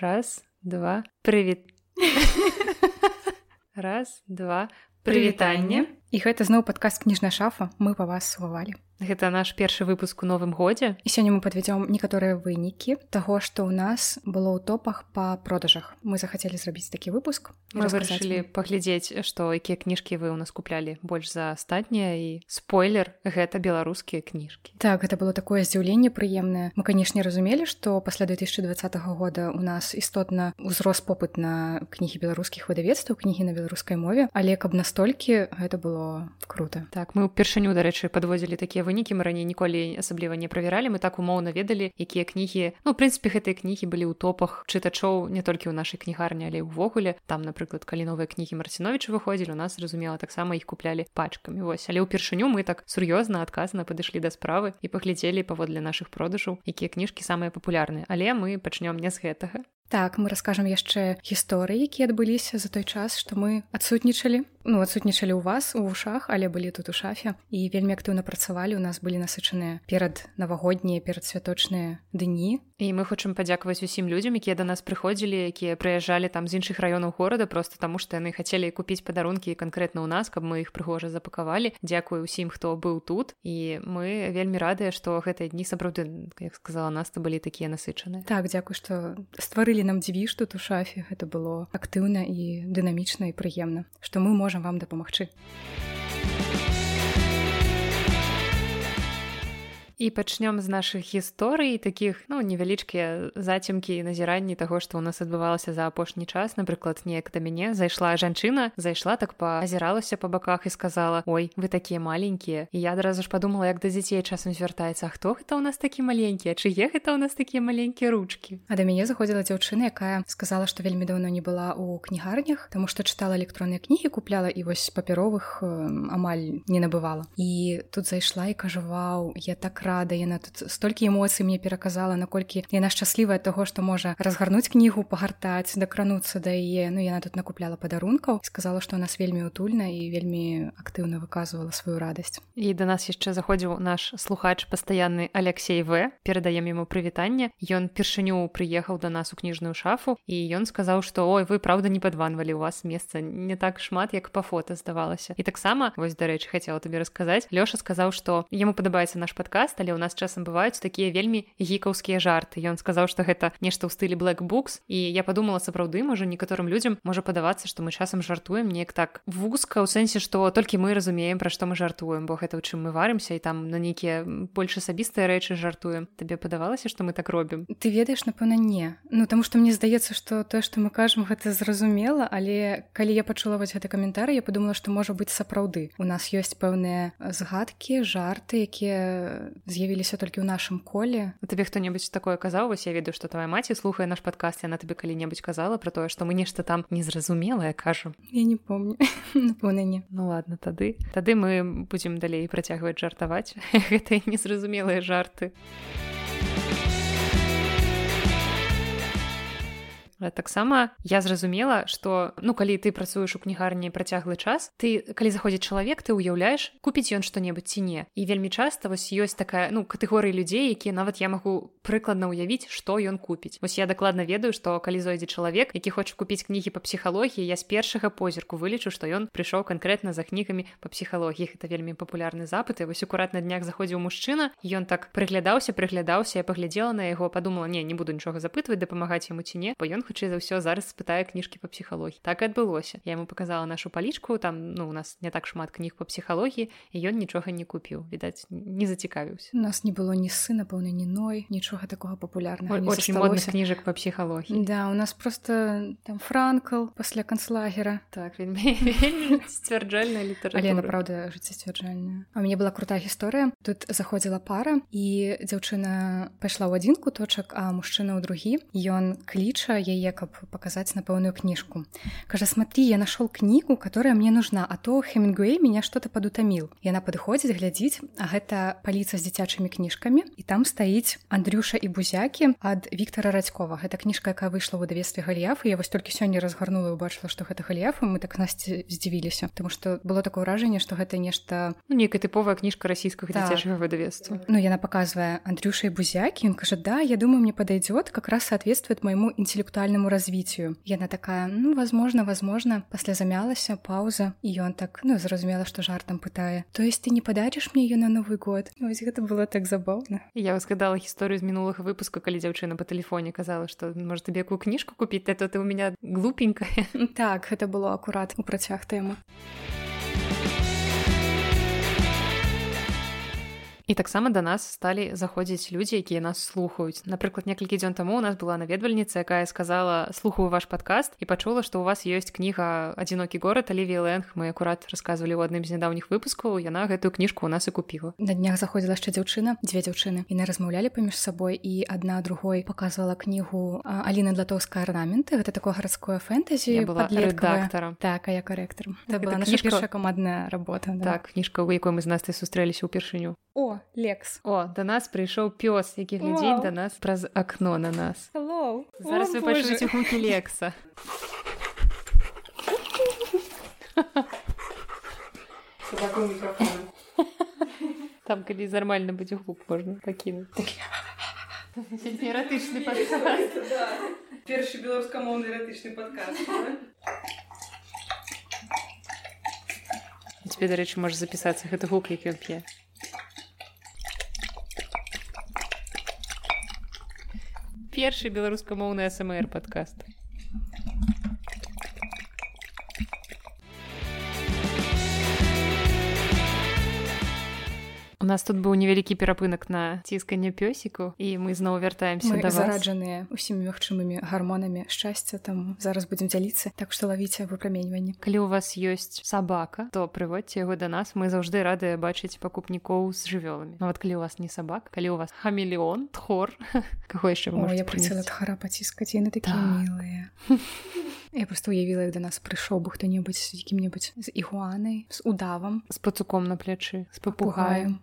раз два. Прывіт раз два. Прывітанне і гэта зноў падказ кніжная шафа мы па вас славалі Гэта наш першы выпуск у новым годзе і сёння мы падвядзём некаторыя вынікі таго што ў нас было ў топах па продажах. Мы захацелі зрабіць такі выпуск мы вырашылі паглядзець што якія кніжкі вы ў нас куплялі больш за астатнія і спойлер гэта беларускія кніжкі так гэта было такое здзіўленне прыемнае мы канешне разумелі што пасля 2020 года у нас істотна ўзрос попыт на кнігі беларускіх выдавецтваў кнігі на беларускай мове. Але каб настолькі гэта было круто. Так мы ўпершыню дарэчы падводзілі такія вынікі мы раней ніколі асабліва не правяралі мы так умоўна ведалі якія кнігі ну прынцыпе гэтыя кнігі былі ў топах чытачоў не толькі ў нашай кнігарні але ўвогуле. Там напрыклад калі новыя кнігі марціновича выходзілі у нас зразумела таксама іх куплялі пачкамі. Вось але ўпершыню мы так сур'ёзна адказна падышлі да справы і паглядзелі паводле нашых продажаў якія кніжкі самыя папулярныя. Але мы пачнём не з гэтага Так мы раскажам яшчэ гісторыі, якія адбыліся за той час, што мы адсутнічалі. Ну адсутнічалі ў вас у вушах, але былі тут у шафе і вельмі актыўна працавалі. У нас былі насычаныя перад навагоднія перадсвяточныя дні. І мы хочам падзякаваць усім людзям, якія да нас прыходзілі, якія прыязджалі там з іншых раёнаў горада просто таму, што яны хацелі купіць падарункі канкрэтна ў нас, каб мы іх прыгожа запакавалі. Дзякую усім, хто быў тут і мы вельмі радыя, што гэтыя дні сапраўды, як сказала нас, то былі такія насычаныя. Так дзякуй, што стварылі нам дзвіж тут у шафе гэта было актыўна і дынамічна і прыемна што мы можам вам дапамагчы і пачнём з нашых гісторый таких ну невялічкія зацемкі і назіранні таго што ў нас адбывалася за апошні час. Напрыклад неяк да мяне зайшла жанчына зайшла так паазіралася па баках і сказала ой вы такія маленькія і я адразу ж подумала як да дзяцей часам звяртаецца хто гэта ў нас такі маленькія чые гэта ў нас такія маленькія ручки а да мяне заходзіла дзяўчына якая сказала што вельмі даўно не была ў кнігарнях таму што чытала электронныя кнігі купляла і вось папяровых амаль не набывала. І тут зайшла і кажу вау я так рада яна тут столькі эмоцый мне пераказала наколькі яна шчаслівая таго што можа разгарнуць кнігу пагартаць дакрануцца да яе. Ну яна тут накупляла падарункаў сказала што нас вельмі утульна і вельмі актыўна выказвала сваю радасць. І да нас яшчэ заходзіў наш слухач пастаянны алексей в. Перадаем яму прывітанне. Ён першыню прыехаў да нас у кніжную шафу і ён сказаў што ой вы праўда не падванвалі у вас месца не так шмат як па фота здавалася і таксама вось дарэчы хацела табе расказаць лёша сказаў што яму падабаецца наш падкаст але ў нас часам бываюць такія вельмі гікаўскія жарты. Ён сказаў што гэта нешта ў стылі блэкбукс і я подумала сапраўды можа некаторым людзям можа падавацца што мы часам жартуем неяк так вузка ў сэнсе што толькі мы разумеем пра што мы жартуем бо гэта ў чым мы варымся і там на нейкія больш асабістыя рэчы жартуем. Табе падавалася што мы так робім? Ты ведаеш напэўна не. Ну таму што мне здаецца што тое што мы кажам гэта зразумела але калі я пачула вось гэты каментар я подумала што можа быць сапраўды. У нас ёсць пэўныя згадкі жарты якія з'явіліся толькі ў нашым коле. Табе хто-небудзь такое казаў вось я ведаю што твоя маці слухае наш падкаст яна табе калі-небудзь казала про тое што мы нешта там незразумелае кажу я не помню. Не ну ладно тады. Тады мы будзем далей працягваць жартаваць гэтыя незразумелыя жарты. а таксама я зразумела что ну калі ты працуеш у кнігарні працяглы час ты калі заходзіць чалавек ты ўяўляеш купіць ён што-небудзь ці не. І вельмі часта вось ёсць такая ну катэгорыі людзей якія нават я магу прыкладна ўявіць што ён купіць. Вось я дакладна ведаю што калі зойдзе чалавек які хоча купіць кнігі па псіхалогіі я з першага позірку вылічу што ён прыйшоў канкрэтна за кнігамі па псіхалогіях это вельмі папулярны запыты вось акурат на днях заходзіў мужчына ён так прыглядаўся прыглядаўся я паглядзела на яго падумала не не буду нічога запытваць дапамагаць яму ці не бо ён хутчэй за ўсё зараз спытае кніжкі па псіхалогіі так адбылося я ему показала нашу палічку там ну у нас не так шмат кніг по псіхалогіі і ён нічога не купіў відаць не зацікавіўся у нас не было ні сы напэўна ні ной нічога такого папулярнага очень модных кніжак по псіхалогіі да у нас просто там франкл пасля канцлагера так сцвярджальная літара правда жыццесцвярджальная а мне была крутая гісторыя тут заходзіла пара і дзяўчына пайшла ў адзін куточак а мужчына ў другі ён кліча яе каб показать напэўную книжку кажа смотри я нашел книгу которая мне нужна а то хемингуэй меня что-то подутаміл яна подходзіць глядзіць а гэта паліца з дзіцячымі кніжкамі і там стаіць Андрюш Андрюша і бузякі ад Віктора радзькова гэта кніжка якая выйшла ў выдавестве галіяф я вось толькі сёння разгарнула убачыла што гэта галіяф мы так насці здзівіліся тому что было такое ўражанне што гэта нешта ну, нейкая тыповая кніжка расійскага так. дзіцячага выдавецтва. Ну яна показывае Андрюша і бузякі ён кажа да я думаю мне подойдет как раз соответствует моему интеллектуальному развитию. Яна такая ну возможно возможно пасля замялася пауза і ён так ну зразумела что жартам пытае то есть ты не падаришь мне ее на новый год? Вось гэта было так забаўна я узгадала гісторыю з мінулага выпуска калі дзяўчына по тэлефоне казала что может тебе якую кніжку купіць это ты у меня глупенькая так гэта было акурат у працяг тэмы а і таксама да нас сталі заходзіць людзі якія нас слухаюць. Напрыклад некалькі дзён таму у нас была наведвальніца якая сказала слухаю ваш падкаст і пачула што у вас ёсць кніга адзінокі горад аліві лэнг. Мы акурат рассказывалі ў адным з нядаўніх выпускаў яна гэтую кніжку у нас і купіла. На днях заходзіла яшчэ дзяўчына дзве дзяўчыны. І на размаўлялі паміж сабой і адна другой показывала кнігу Аліна длатоўская арнаменты гэта такое гарадское фэнтэзі была рэдактарам. Так а я карэктарам. Кніжка камандная работа да. так кніжка у якой мы з нас ты сустрэліся ўпершыню о лекс. О да нас прыйшоў пёс які глядзець да нас праз акно на нас. Hello. зараз вы пачуеце гукі лекса. Там калі нармальна будзе гук можна пакінуць эратычны першы беларускамоўны эратычны падказ тебе дарэчы можа запісацца гэты гук які ён п'е першы беларускамоўны смр падкаст У нас тут быў невялікі перапынак на цісканне пёсіку і мы зноў вяртаемся да зараджаныя усімі магчымымі гармонамі шчасця там зараз будзем дзяліцца. Так што лавіце выпраменьванне калі у вас ёсць сабака то прыводзьце яго да нас. Мы заўжды радыя бачыць пакупнікоў з жывёламі. Нават калі у вас не сабак калі у вас хамелеон тхор каго яшчэ я прыцела тхара паціскаць яны такія так. мілыя Я просто уявіла, як да нас прыйшоў бы хто-небудзь з якім-небудзь з ігуанай, з удавам, з пацуком на плячы, з папугаем.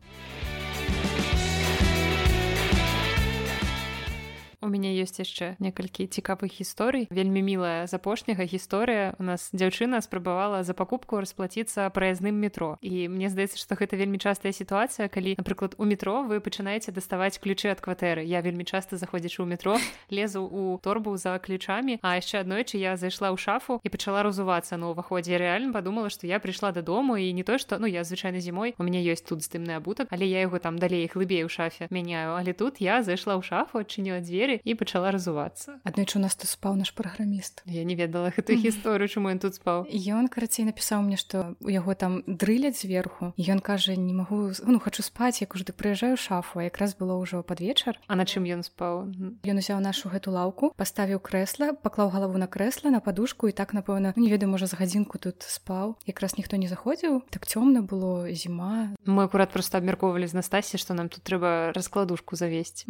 У мяне ёсць яшчэ некалькі цікавых гісторый. Вельмі мілая з апошняга гісторыя. У нас дзяўчына спрабавала за пакупку расплаціцца праязным метро. І мне здаецца што гэта вельмі частая сітуацыя калі напрыклад у метро вы пачынаеце даставаць ключы ад кватэры. Я вельмі часта заходзячы ў метро лезу у торбу за ключамі а яшчэ аднойчы я зайшла ў шафу і пачала разувацца на ўваходзе. Рэальна падумала што я прыйшла дадому і не то што ну я звычайна зімой у мяне ёсць тут здымны абутак але я яго там далей глыбей у шафе мяняю. Але тут я зайшла ў шафу адчыніла дзверы дзверы і пачала разувацца аднойчы у нас тут спаў наш праграміст я не ведала гэтую гісторыю чаму ён тут спаў ён карацей напісаў мне што у яго там дрыляць зверху ён кажа не магу ну хочу спаць як ужо ты прыязджаю шафу якраз было ўжо пад вечар а на чым ён спаў ён узяў нашу гэту лаўку паставіў крэсла паклаў галаву на крэсла на падушку і так напэўна не ведаю можа за гадзінку тут спаў якраз ніхто не заходзіў так цёмна было зіма мы акурат просто абмяркоўвалі з настасі што нам тут трэба раскладушку завесці.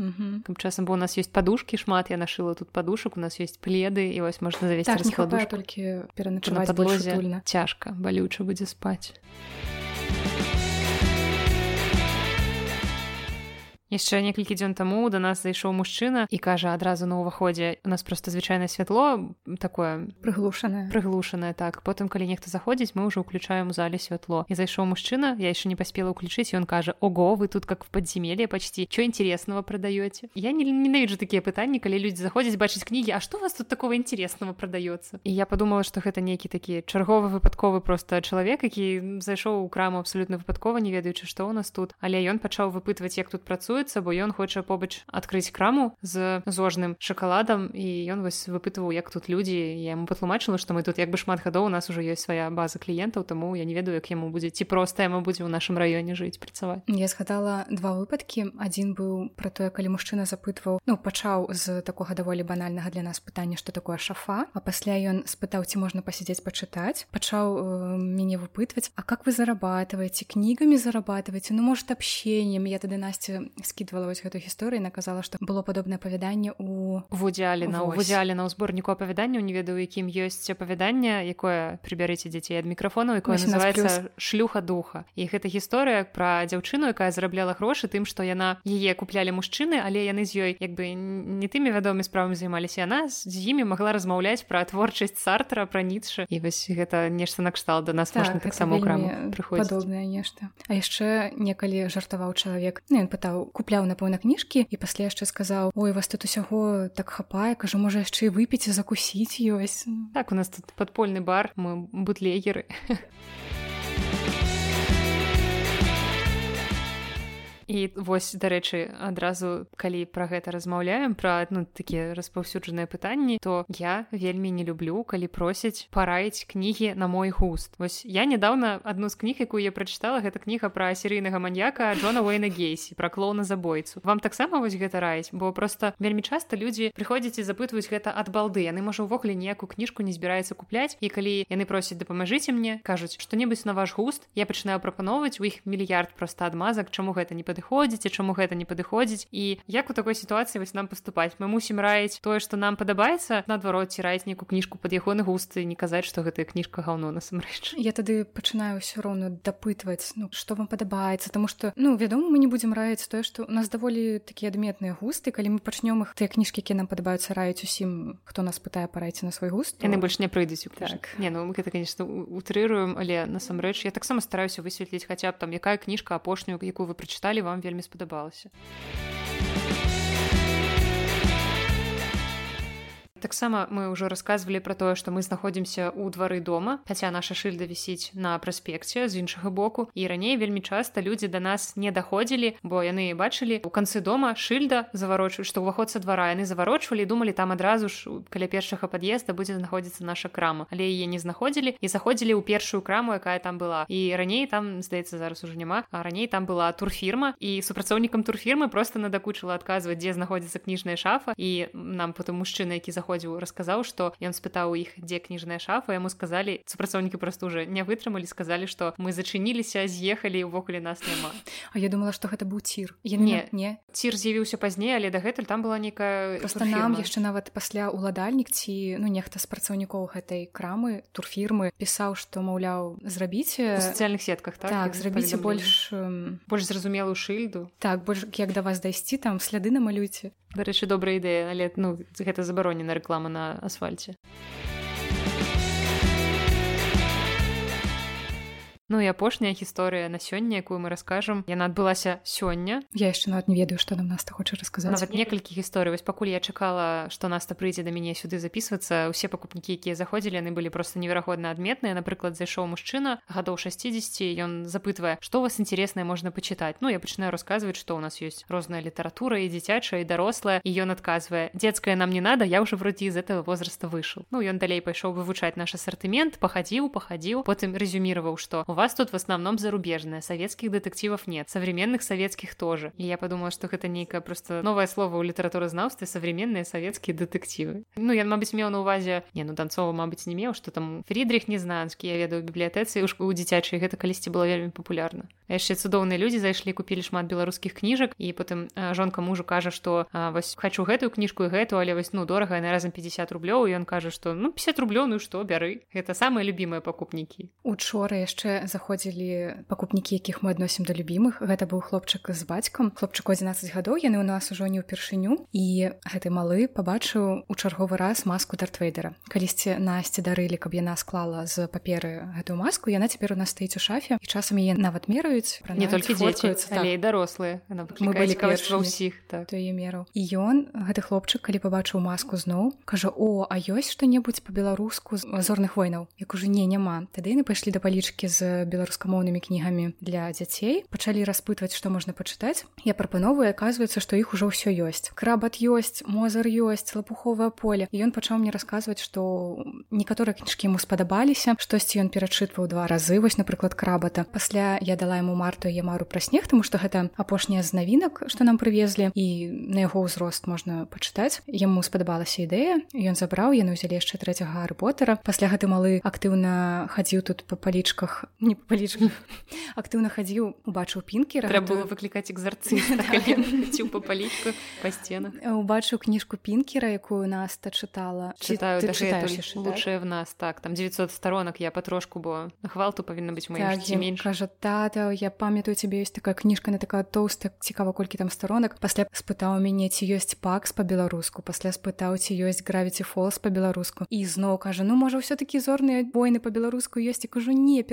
Каб часам бо у нас есть падушка подушки шмат я нашила тут подушек у нас есть пледы і вось можна завесці так, толькі пераначаваць цяжка балюча будзе спаць яшчэ некалькі дзён таму да нас зайшоў мужчына і кажа адразу на ўваходзе у нас просто звычайнае святло такое прыглушанае прыглушанае так. Потым калі нехта заходзіць мы ўжо ўключаем у зале святло і зайшоў мужчына я яшчэ не паспела ўключыць ён кажа ого вы тут как в подземелье почти. Что интересного продаете я не ненавіджу такія пытанні калі людзі заходзяць бачыць кнігі А что у вас тут такого интересного продается і я подумала что гэта нейкі такі чарговы выпадковы просто чалавек які зайшоў у краму абсолютно выпадкова не ведаючы што у нас тут. Але ён пачаў выпытваць як тут працуе інтарэсуецца бо ён хоча побач адкрыць краму з зожным шакаладам і ён вось выпытваў як тут людзі. Я яму патлумачыла што мы тут як бы шмат гадоў у нас уже ёсць свая база кліентаў таму я не ведаю як яму будзе ці проста яму будзе ў нашым раёне жыць працаваць. Я згадала два выпадкі. Адзін быў про тое калі мужчына запытваў ну пачаў з такога даволі банальнага для нас пытання што такое шафа а пасля ён спытаў ці можна пасядзець пачытаць пачаў э, мяне выпытваць А как вы зарабатываете кнігамі зарабатываете ну может общением? Я тады насця с скідвала вось гэту гісторыю наказала што было падобнае апавяданне у вудзяліна вудзяліна ў зборніку апавяданняў не ведаю якім ёсць апавяданне якое прыбярыце дзяцей ад мікрафону якое называется шлюха духа і гэта гісторыя пра дзяўчыну якая зарабляла грошы тым што яна яе куплялі мужчыны але яны з ёй як бы не тымі вядомымі справамі займаліся. Яна з імі магла размаўляць пра творчасць сартара пра ніцша і вось гэта нешта накшталт да нас так, можна таксама краму прыходзіць. падобнае нешта. А яшчэ некалі жартаваў чалавек. Ну, ён пытаў купляў напэўна кніжкі і пасля яшчэ сказаў ой вас тут усяго так хапае кажу можа яшчэ і выпіць і закусіць ёсць так у нас тут падпольны бар мы бутлегеры і вось дарэчы адразу калі пра гэта размаўляем пра ну такія распаўсюджаныя пытанні то я вельмі не люблю калі просяць параіць кнігі на мой густ. Вось я недавно адну з кніг якую я прачытала гэта кніга пра серыйнага маньяка Джона Уэйна гейсі пра клоуна забойцу. Вам таксама вось гэта раіць? Бо просто вельмі часта людзі прыходзяць і запытваюць гэта ад балды. Яны можа увогуле ніякую кніжку не збіраецца купляць і калі яны просяць дапамажыце мне кажуць што-небудзь на ваш густ? Я пачынаю прапаноўваць у іх мільярд проста адмазак чаму гэта не падыходзіць і чаму гэта не падыходзіць. І як у такой сітуацыі вось нам паступаць? Мы мусім раіць тое што нам падабаецца наадварот ці раіць нейкую кніжку пад ягоны густы не казаць што гэтая кніжка гаўно насамрэч. Я тады пачынаю ўсё роўна дапытваць ну што вам падабаецца тому что ну вядома мы не будзем раіць тое што у нас даволі такія адметныя густы. Калі мы пачнём іх тыя кніжкі які нам падабаюцца раіць усім хто нас пытае парайце на свой густ яны больш не прыйдуць так. не ну мы гэта конечно утрыруем але насамрэч я таксама стараюся высветліць хаця б там якая кніжка апошнюю якую вы прачыталі вам вельмі спадабалася. Таксама мы ўжо рассказывалі пра тое што мы знаходзімся ў двары дома хаця наша шыльда вісіць на праспекце з іншага боку. І раней вельмі часта людзі да нас не даходзілі бо яны бачылі у канцы дома шыльда заварочваюць што ўваход са двара яны заварочвалі думалі там адразу ж каля першага пад'езда будзе знаходзіцца наша крама. Але яе не знаходзілі і заходзілі ў першую краму якая там была. І раней там здаецца зараз уже няма а раней там была турфірма. І супрацоўнікам турфірмы просто надакучыла адказваць дзе знаходзіцца кніжная шафа. І нам потым мужчына які заходзіў прыходзіў расказаў што ён спытаў іх дзе кніжная шафа? яму сказалі супрацоўнікі просто уже не вытрымалі сказалі што мы зачыніліся з'ехалі увогуле нас няма А я думала што гэта быў цір я не. не. Цір з'явіўся пазней але дагэтуль там была нейкая нам яшчэ нават пасля уладальнік ці ну нехта з працаўнікоў гэтай крамы турфірмы пісаў што маўляў зрабіце сацыяльных сетках так, так зрабіце больш больш зразумелую шыльду. так больш як да вас дайсці там сляды намалюйце дарэчы добрая ідэя але ну гэта забаронена рэклама на асфальце Ну і апошняя гісторыя на сёння якую мы раскажам яна адбылася сёння я яшчэ нават не ведаю што нам нас хоча расказаць нават некалькі гісторый вось пакуль я чакала што наста прыйдзе да мяне сюды записывацца усе пакупнікі якія заходзілі яны былі просто неверагодна адметныя напрыклад зайшоў мужчына гадоў 60 ён запытвае што у вас інтереснае можна пачытаць Ну я пачынаю расказваць што у нас ёсць розная літаратура і дзіцячая і дарослая і ён адказвае дзецкая нам не надо я уже вроде з этого возраста выйшаў Ну ён далей пайшоў вывучаць наш асартымент пахадзіў пахадзіў потым резюмироваў што у вас вас тут в основном зарубежная советских детективов нет современных советских тоже. И я подумала что гэта нейкая просто новое слово у літаратуразнаўстве современные советские детективы. Ну я мабыць меў на увазе не ну танцова мабыць не меў что там фридрих незнанскі я ведаю бібліятэцы у дзіцячай гэта калісьці было вельмі популярна яшчэ цудоўныя людзі зайшлі купілі шмат беларускіх кніжак і потым жонка мужу кажа что вось хочу гэтую кніжку і гэту але вось ну дорага на разам 50 рублёў і ён кажа что ну 50 рублёў ну что бяры это самые любимыя пакупнікі учора яшчэ заходзілі пакупнікі якіх мы адносім да любімых. Гэта быў хлопчык з бацькам. Хлопчыку 11 гадоў яны ў нас ужо не ўпершыню. І гэты малы пабачыў у чарговы раз маску дартвейдера калісьці насці дарылі каб яна склала з паперы гэтую маску яна цяпер у нас стаіць у шафе. І часам яе нават мераюць не толькі дзеці але так. дарослыя. Мы былі ўсіх так. тое мераў і ён гэты хлопчык калі пабачыў маску зноў кажа о а ёсць што-небудзь по-беларуску з зорных войнаў? Як уже не няма тады яны пайшлі да палічкі з беларускамоўнымі кнігамі для дзяцей пачалі распытваць што можна пачытаць. Я прапановую аказваецца што іх ужо ўсё ёсць. Крабат ёсць мозар ёсць лапуховае поле. І ён пачаў мне расказваць што некаторыя кніжкі ему спадабаліся штосьці ён перачытваў два разы вось напрыклад крабата. Пасля я дала ему марту я мару пра снег тому што гэта апошняя з навінак што нам прывезлі і на яго ўзрост можна пачытаць. Яму спадабалася ідэя ён забраў яны ўзялі яшчэ трэцяга гарпотара пасля гэты малы актыўна хадзіў тут па палічках не па палічках актыўна хадзіў убачыў пінкера трэба было выклікаць экзарцыста па палічках па сценах убачыў кніжку пінкера якую наста чытала чытаю лучшее в нас. Так там 900 сторонок я патрошку бо гвалту павінна быць так, менш кажа тата я памятаю цябе ёсць такая кніжка на такая тоўста цікава колькі там сторонок. Пасля спытаў мяне ці ёсць пакс по-беларуску пасля спытаў ці ёсць гравіці фолс по-беларуску і зноў кажа ну можа ўсё-таки зорныя войны по-беларуску ёсць і кажу не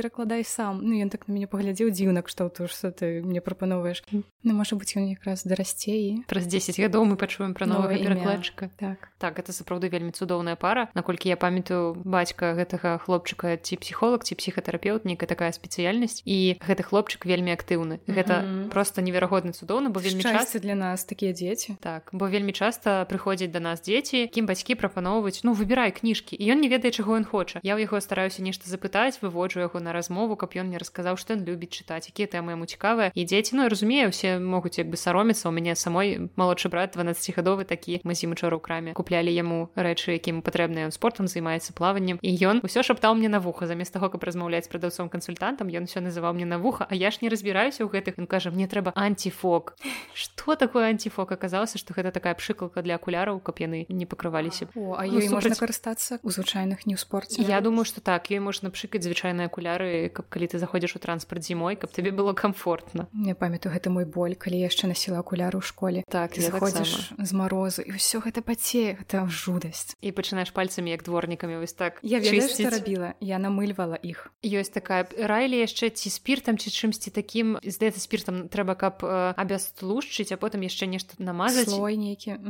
перакладай сам. Ну ён так на мяне паглядзеў дзіўнак што то что ты мне прапановваеш ну можа быть ён якраз дарасце і праз 10 гадоў мы пачуем пра новага перакладчыка так. Так это сапраўды вельмі цудоўная пара. Наколькі я памятаю бацька гэтага хлопчыка ці псіхолог ці псіхатэрапеўт нейкая такая спецыяльнасць і гэты хлопчык вельмі актыўны. Гэта mm -hmm. просто неверагодна цудоўна бо вельмі часто для нас такія дзеці. Так бо вельмі часта прыходзяць да нас дзеці кім бацькі прапаноўваюць ну выбірай кніжкі і ён не ведае чаго ён хоча. Я ў яго стараюся нешта запытаць выводжу яго на размову каб ён мне расказаў што ён любіць чытаць якія тэмы яму цікавыя і дзеці ну разумею усе могуць як бы саромецца у мяне самой малодшы брат 12гадовы такі мы зім учора ў краме куплялі яму рэчы якім патрэбны ён спортом займаецца плаваннем і ён усё шаптаў мне на вуха замест таго каб размаўляць з прадаўцом кансультантам ён все называў мне на вуха а я ж не разбіраюся ў гэтых ён кажа мне трэба антифок что такое антифок? Аказалася что гэта такая пшыкалка для акуляраў каб яны не пакрываліся О, а ёй ну, можна карыстацца у звычайных не ў спорце я думаю что так. Ёй можна пшыкаць звычайныя акуляры каб калі ты заходзіш у транспарт зімой каб табе было комфортна не памятаю гэта мой боль калі яшчэ насіла акуляру ў школе. Так заходзіш з марозу і ўсё гэта пацее гэта жудасць. І пачынаеш пальцамі як дворнікамі вось так я ведаю, рабіла я намыльвала іх. Ёсць такая райлі яшчэ ці спіртам ці чымсьці такім здаецца спіртам трэба каб э, абястлушчыць а потым яшчэ нешта намазаць. Слой нейкі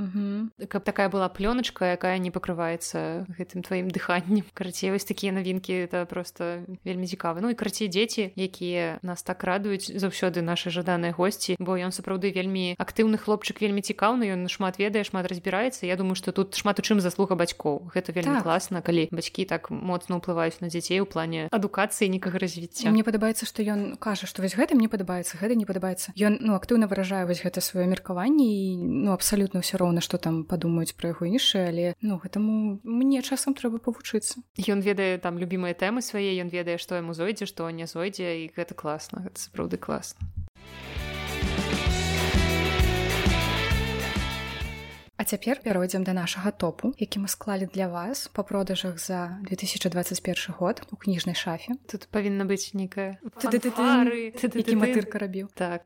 каб такая была плёначка якая не пакрываецца гэтым тваім дыханнем. Карацей вось такія навінкі это просто вельмі цікавы ну і карцей дзеці якія нас так радуюць заўсёды наши жаданыя госці. Бо ён сапраўды вельмі актыўны хлопчык вельмі цікаўны ён шмат ведае шмат разбіраецца. Я думаю что тут шмат у чым заслуга бацькоў. Гэта вельмі так. класна калі бацькі так моцна ўплываюць на дзяцей у плане адукацыі некага развіцця. Мне падабаецца што ён кажа што вось гэта мне падабаецца гэта не падабаецца. Ён ну актыўна выражае вось гэта сваё меркаванне і ну абсалютна ўсё роўна што там падумаюць пра яго іншае але ну гэтаму мне часам трэба павучыцца. Ён ведае там любімыя тэмы свае ён ведае што яму зойдзе што не зойдзе і гэта класна гэта сапраўды класна А цяпер пяройдзем да нашага топу які мы склалі для вас па продажах за 2021 год у кніжнай шафе. Тут павінна быць нейкая матырка рабіў так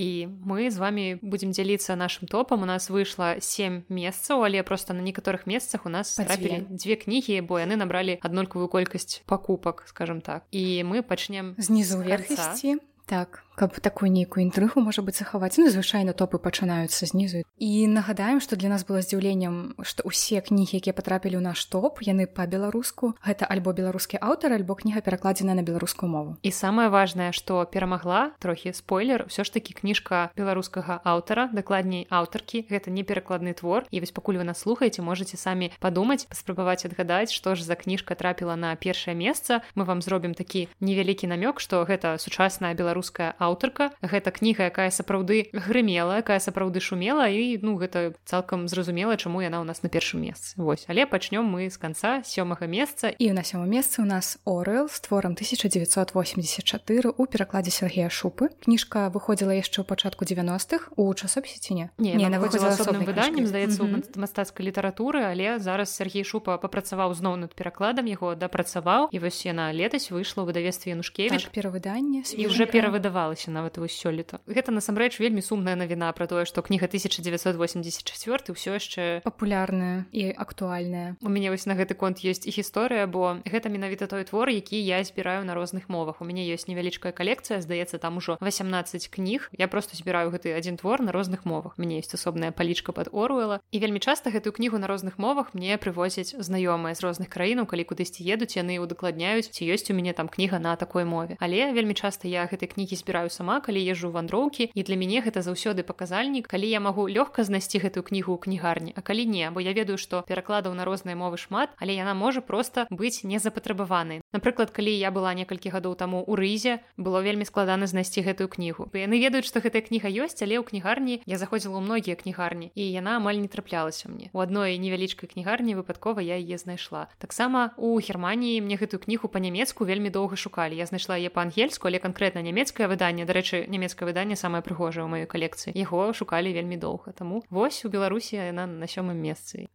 і мы з вами будзем дзяліцца нашим топам у нас выйшла семь месцаў але просто на некаторых месцах у нас трапілі дзве кнігі бо яны набралі аднолькавую колькасць пакупак скажем так. І мы пачнем знізу верхасці так каб такую нейкую інтрыгу можа быць захаваць. Ну звычайна топы пачынаюцца знізу. І нагадаем што для нас было здзіўленнем што ўсе кнігі якія патрапілі ў наш топ яны па-беларуску. Гэта альбо беларускі аўтар альбо кніга перакладзена на беларускую мову. І самае важнае што перамагла трохі спойлер ўсё ж такі кніжка беларускага аўтара дакладней аўтаркі. Гэта не перакладны твор і вось пакуль вы нас слухаеце можете самі падумаць паспрабаваць адгадаць што ж за кніжка трапіла на першае месца. Мы вам зробім такі невялікі намёк што гэта сучасная беларуская аўтар аўтарка. Гэта кніга якая сапраўды грымела якая сапраўды шумела і ну гэта цалкам зразумела чаму яна ў нас на першым месцы. Вось але пачнём мы з канца сёмага месца. І на сёмым месцы у нас орэл з творам 1984 у перакладзе Сергея шупы. Кніжка выходзіла яшчэ ў пачатку 90-х у часопісе не? Не, не выходзіла асобным выданнем здаецца mm -hmm. мастацкай літаратуры але зараз Сергей шупа папрацаваў зноў над перакладам яго дапрацаваў і вось яна летась выйшла ў выдавестве янушкевич так, перавыданне і уже перавыдавалася адбылося нават вось сёлета гэта насамрэч вельмі сумная навіна пра тое што кніга 1984 ўсё яшчэ папулярная і актуальная. У мяне вось на гэты конт ёсць і гісторыя бо гэта менавіта той твор які я збіраю на розных мовах. У мяне ёсць невялічкая калекцыя здаецца там ужо 18 кніг я просто збіраю гэты адзін твор на розных мовах. Мне есть асобная палічка под оруэла і вельмі часта гэтую кнігу на розных мовах мне прывозяць знаёмыя з розных краінаў калі кудысьці едуць яны удакладняюць ці ёсць у мяне там кніга на такой мове. Але вельмі часта я гэтай кнігі збіраю выбіраю сама калі езжу вандроўкі і для мяне гэта заўсёды паказальнік калі я магу лёгка знайсці гэтую кнігу ў кнігарні а калі не бо я ведаю што перакладаў на розныя мовы шмат але яна можа проста быць незапатрабаванай. Напрыклад калі я была некалькі гадоў таму у рызе было вельмі складана знайсці гэтую кнігу. Яны ведаюць што гэтая кніга ёсць але ў кнігарні я заходзіла ў многія кнігарні і яна амаль не траплялася мне. У адной невялічкай кнігарні выпадкова я яе знайшла. Таксама у германії мне гэтую кнігу па-нямецку вельмі доўга шукалі. Я знайшла яе па-ангельску але канкрэтна нямецкае выданне дарэчы нямецкае выданне самае прыгожае ў маёй калекцыі. Яго шукалі вельмі доўга. Таму вось у беларусі яна на сёмым месцы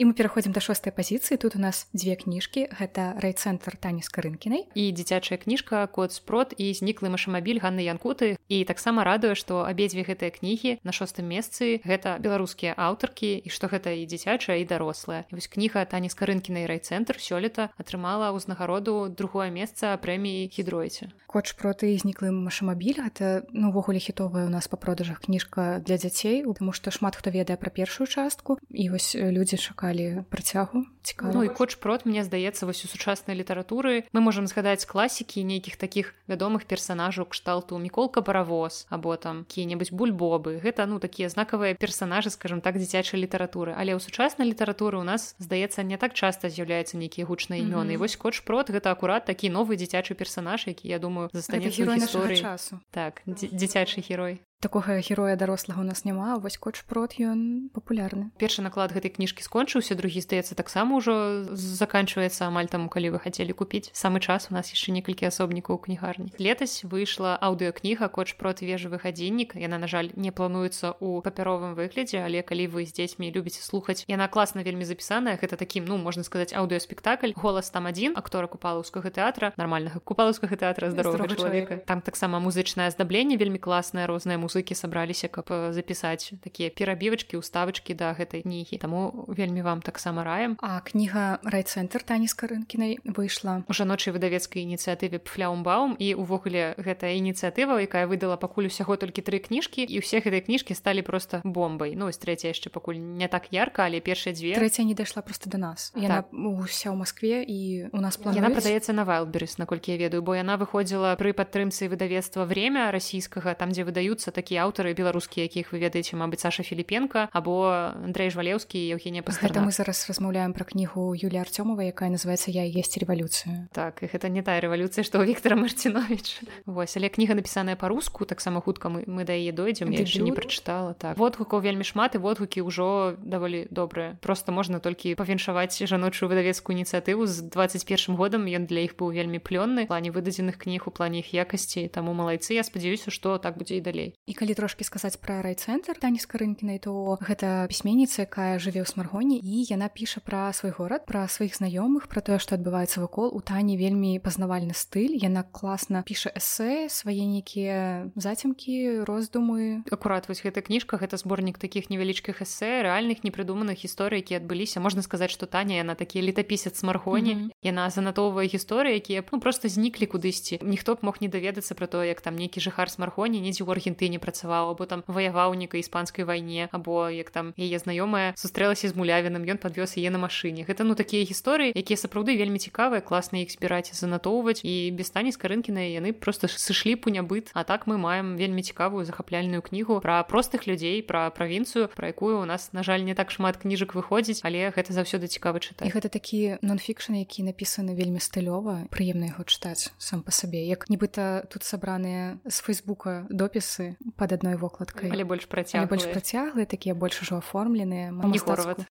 і мы пераходзім да шостай пазіцыі тут у нас дзве кніжкі гэта райцэнтр тані з карынкінай і дзіцячая кніжка код спрот і зніклы машамабіль ганны янкуты. І таксама радуе што абедзве гэтыя кнігі на шостым месцы гэта беларускія аўтаркі і што гэта і дзіцячая і дарослая вось кніга тані з карынкінай райцэнтр сёлета атрымала ўзнагароду другое месца прэміі хідройце коч проты зніклы машамабіль гэта ну увогуле хітовая у нас па продажах кніжка для дзяцей тому што шмат хто ведае пра першую частку і вось людзі чакаюць шукалі працягу цікава. Ну, і коч прот мне здаецца вось у сучаснай літаратуры мы можемм згадаць класікі нейкіх такіх вядомых персонажаў кшталту. Міколка паравоз або там кі-небудзь бульбобы. Гэта ну такія знакавыя персонажы скажем так дзіцячай літаратуры. Але ў сучаснай літаратуры у нас здаецца не так часта з'яўляюцца нейкія гучныя імёны. Mm -hmm. вось коч прот гэта акурат такі новы дзіцячы персонаж які я думаю застанецца гісторыі. часу. Так дзіцячы герой такога героя дарослага у нас няма вось коч прот ён папулярны. Першы наклад гэтай кніжкі скончыўся другі здаецца таксама ўжо заканчваецца амаль таму калі вы хацелі купіць. Самы час у нас яшчэ некалькі асобнікаў кнігарні. Летась выйшла аўдыокніга коч прот вежавы гадзіннік яна на жаль не плануецца ў папяровым выглядзе але калі вы з дзецьмі любіце слухаць яна класна вельмі запісаная. Гэта такім ну можна сказаць аўдыоспектакль голас там адзін актора купалаўскага тэатра нармальнага купалаўскага тэатра здаровага чалавека там таксама музычнае аздабленне вельмі класнае розная музыка музыкі сабраліся каб запісаць такія перабівачкі уставачкі да гэтай кнігі. Таму вельмі вам таксама раем а кніга райцэнтр тані з карынкінай выйшла. У жаночай выдавецкай ініцыятыве пфляумбаум і увогуле гэтая ініцыятыва якая выдала пакуль усяго толькі тры кніжкі і ўсе гэтай кніжкі сталі просто бомбай. Ну трэця яшчэ пакуль не так ярка але першыя дзве. Трэця не дайшла просто до нас. Яна так. уся ў Маскве і у нас плануюць... яна падаецца на вайлберыс наколькі я ведаю бо яна выходзіла пры падтрымцы выдавецтва время расійскага там дзе выдаюцца такія аўтары беларускія якіх вы ведаеце мабыць саша філіпенко або Андрей жвалеўскі евгения гэта мы зараз размаўляем пра кнігу Юлія Артёмова якая называется я есть рэвалюцыю так і гэта не тая рэвалюцыя што Віктора марцінович Вось але кніга напісаная па-руску таксама хутка мы мы да яе дойдзем я яшчэ не прачытала так водгукаў вельмі шмат і водгукі ўжо даволі добрыя. Просто можна толькі павіншаваць жаночую выдавецкую ініцыятыву з 21 годам ён для іх быў вельмі плённы. Плане выдадзеных кніг у плане іх якасці таму малайцы я спадзяюся што так будзе і далей і калі трошки сказаць пра райцэнтр тані з карынкінай то гэта пісьменніца якая жыве ў смаргоне і яна піша пра свой горад пра сваіх знаёмых пра тое што адбываецца вакол. У тані вельмі пазнавальны стыль. Яна класна піша эсэ свае нейкія зацемкі роздумы. Акурат вось гэта кніжка гэта зборнік такіх невялічкіх эсэ рэальных непрыдуманых гісторый які адбыліся. Можна сказаць што таня яна такі летапісец смаргоне mm -hmm. яна занатоўвае гісторыі якія ну просто зніклі кудысьці. Ніхто б мог не даведацца пра то як там нейкі жыхар смаргоне недзе ў аргентыне працаваў або там ваяваў некай іспанскай вайне або як там яе знаёмая сустрэлася з мулявіным ён падвёз яе на машыне. Гэта ну такія гісторыі якія сапраўды вельмі цікавыя класна іх збіраць занатоўваць і без стані скарынкіна яны просто сышлі пу нябыт а так мы маем вельмі цікавую захапляльную кнігу пра простых людзей пра правінцыю пра якую у нас на жаль не так шмат кніжак выходзіць але гэта заўсёды цікавы чытаць. Гэта такі нонфікшн які напісаны вельмі стылёва прыемна яго чытаць сам па сабе. Як нібыта тут сабраныя з фейсбука допісы пад адной вокладкай але больш працяг больш працяглыя такія больш ужо аформленыя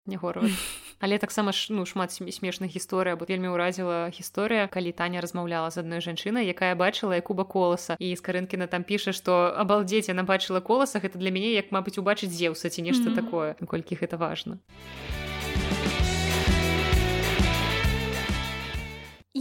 не город але таксама ж ну шмат смешных гісторый або вельмі ўразіла гісторыя калі таня размаўляла з адной жанчынай якая бачыла якуба коласа. І скарынкіна там піша што абалдзець яна бачыла коласа гэта для мяне як мабыць убачыць зеўса ці нешта mm -hmm. такое наколькі гэта важна а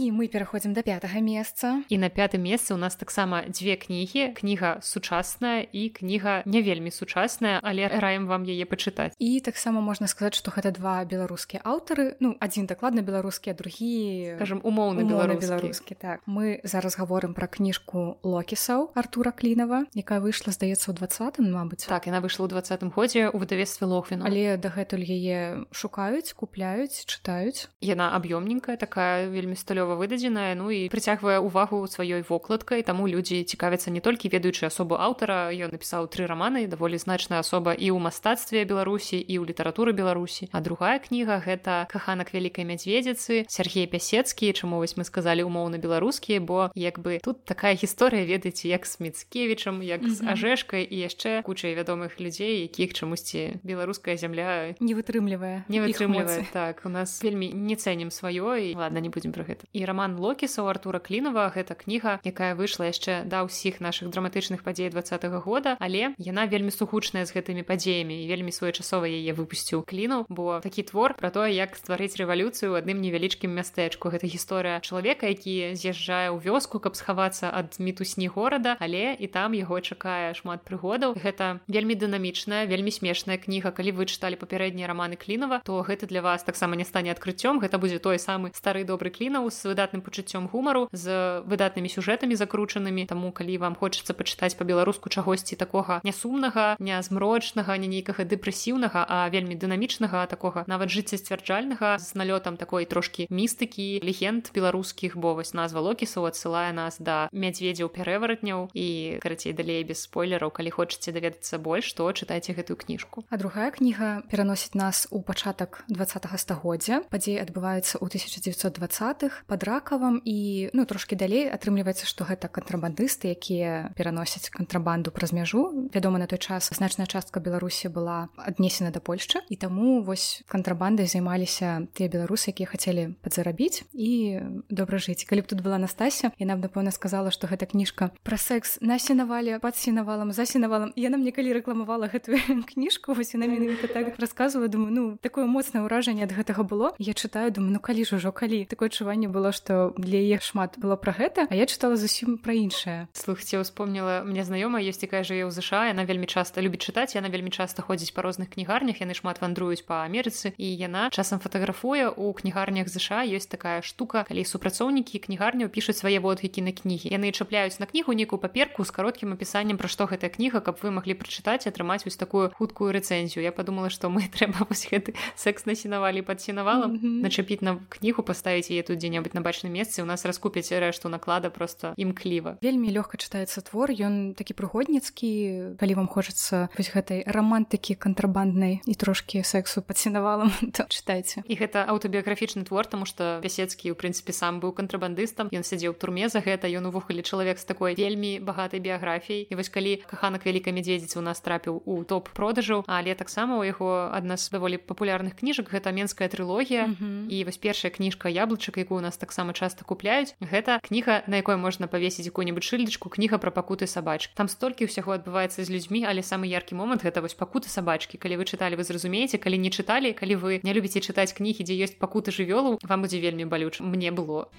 і мы пераходзім до пятага месца і на пятым месцы у нас таксама дзве кнігі кніга сучасная і кніга не вельмі сучасная але раем вам яе пачытаць. І таксама можна сказаць што гэта два беларускія аўтары. Ну адзін дакладна беларускі другі скажем умоўны беларускі. так. Мы зараз гаворым пра кніжку локісаў артура клінова якая выйшла здаецца ў двадцатым Мабыць. Так яна выйшла ў двадцатым годзе у выдавестве лохвіна але дагэтуль яе шукаюць купляюць чытаюць. Яна аб'ёмненькая такая вельмі сталёва клёва выдадзеная ну і прыцягвае увагу сваёй вокладкай таму людзі цікавяцца не толькі ведаючы асобу аўтара ён напісаў тры раманы даволі значная асоба і ў мастацтве беларусі і ў літаратуры беларусі а другая кніга гэта каханак вялікай мядзведзіцы Сергей пясецкі чаму вось мы сказалі умоўна беларускія бо як бы тут такая гісторыя ведаеце як с міцкевічам як з ажэшкай і яшчэ кучай вядомых людзей якіх чамусьці беларуская зямля не вытрымлівае не вытрымлівае так у нас вельмі не цэнім сваё і ладно не будзем про гэта. І роман локіса у артура клінова гэта кніга якая выйшла яшчэ да ўсіх наших драматычных падзей два -го года але яна вельмі сугучная з гэтымі падзеямі і вельмі своечасова яе выпусціў кліну бо такі твор про тое як стварыць рэвалюцыю у адным невялічкім мястэчку. Гэта гісторыя чалавека які з'язджае ў вёску каб схавацца ад мітусні горада але і там яго чакае шмат прыгодаў. Гэта вельмі дынамічная вельмі смешная кніга. Калі вы чыталі папярэднія раманы клінова то гэта для вас таксама не стане адкрыццём. Гэта будзе той самы стары добры клінаў з выдатным пачуццём гумару з выдатнымі сюжэтамі закручанымі. Таму калі вам хочацца пачытаць па-беларуску чагосьці такога нясумнага не змрочнага не нейкага дэпрэсіўнага а вельмі дынамічнага такога нават жыццясцвярджальнага з налётам такой трошкі містыкі легенд беларускіх бо вось назва локісу адсылае нас да мядзведзяў пярэваратняў і карацей далей без спойлераў калі хочаце даведацца больш то чытайце гэтую кніжку. А другая кніга пераносіць нас у пачатак два стагоддзя. Падзеі адбываюцца ў 1920х под ракавам і ну трошки далей атрымліваецца што гэта кантрабандысты якія пераносяць кантрабанду праз мяжу. Вядома на той час значная частка беларусі была аднесена да польшчы і таму вось кантрабандай займаліся тыя беларусы якія хацелі падзарабіць і добра жыць. Калі б тут была настася яна б напэўна сказала што гэта кніжка пра секс насенавалі пад сенавалам за сенавалам яна мне калі рэкламавала гэтую кніжку вось яна менавіта так расказваю думаю ну такое моцнае ўражанне ад гэтага было. Я чытаю думаю ну калі ж ужо калі? Такое адчуванне было што для яе шмат было пра гэта а я чытала зусім пра іншае. Слухце успомніла мне знаёма ёсць якая жыве ў ЗША яна вельмі часта любіць чытаць яна вельмі часта ходзіць па розных кнігарнях яны шмат вандруюць па Амерыцы і яна часам фатаграфуе у кнігарнях ЗША ёсць такая штука калі супрацоўнікі кнігарняў пішуць свае водгікі на кнігі. Яны чапляюць на кнігу нейкую паперку з кароткім апісаннем пра што гэтая кніга каб вы маглі прачытаць атрымаць вось такую хуткую рэцэнзію. Я подумала што мы трэба вось гэты секс насінавалі пад сенавалам mm -hmm. начапіць на кнігу паставіць яе тут дзе-небудзь на бачным месцы у нас раскупяць рэшту наклада просто імкліва вельмі лёгка чытаецца твор ён такі прыгодніцкі. Калі вам хочацца вось гэтай рамантыкі кантрабанднай і трошкі сексу пад сенавалам то чытайце. І гэта аўтабіяграфічны твор тому что пясецкі у прынцыпе сам быў кантрабандыстам. Ён сядзеў турме за гэта ён увогуле чалавек з такой вельмі багатай біяграфіяй. І вось калі каханак вялікай мядзведзіцы у нас трапіў у топ продажаў але таксама у яго адна з даволі папулярных кніжак гэта менская трылогія mm -hmm. і вось першая кніжка яблычак якую у нас таксама часта купляюць. Гэта кніга на якой можна павесіць якую-нибудь шыльдачку кніга пра пакуты сабач там столькі ўсяго адбываецца з людзьмі але самы яркі момант гэта вось пакуты сабачкі. Калі вы чыталі вы зразумееце калі не чыталі калі вы не любіце чытаць кнігі дзе ёсць пакуты жывёлу вам будзе вельмі балюч мне было.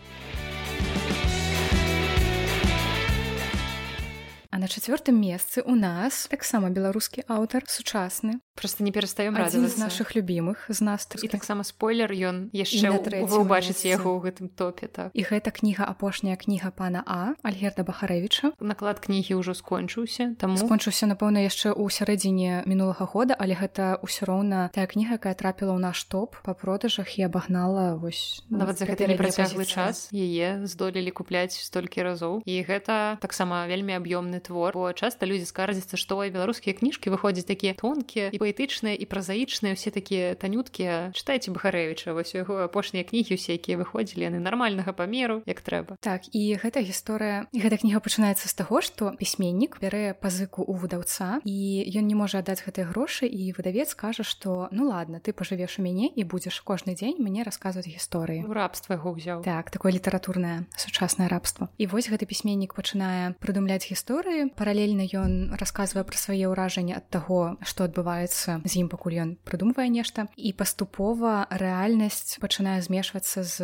А на чацвёртым месцы у нас таксама беларускі аўтар сучасны просто не перастаем радзі з наших любимых з нас і таксама спойлер ён яшчэ вы убачыце яго ў гэтым топе так. І гэта кніга апошняя кніга пана а альгерда бахарэвича наклад кнігі ўжо скончыўся там скончыўся напэўна яшчэ ў сярэдзіне мінулага года але гэта ўсё роўна тая кніга якая трапіла ў наш топ па продажах і абагнала вось нават за гэты непрацяглы час яе здолелі купляць столькі разоў. І гэта таксама вельмі аб'ёмны твор бо часта людзі скардзяцца што беларускія кніжкі выходзяць такія тонкія і паэтычныя і празаічныя все такія танюткія чытайце бахарэвіча вось яго апошнія кнігі усе якія выходзілі яны нармальнага памеру як трэба. Так і гэта гісторыя гэта кніга пачынаецца з таго што пісьменнік бярэ пазыку у выдаўца і ён не можа аддаць гэтыя грошы і выдавец кажа што ну ладно ты пажывеш у мяне і будзеш кожны дзень мне расказваць гісторыі рабства яго ўзяў. Так такое літаратурнае сучаснае рабства. І вось гэты пісьменнік пачынае прыдумляць гісторыі. Паралельна ён расказвае пра свае ўражанні ад таго што адбываецца змагацца з ім пакуль ён прыдумвае нешта і паступова рэальнасць пачынае змешвацца з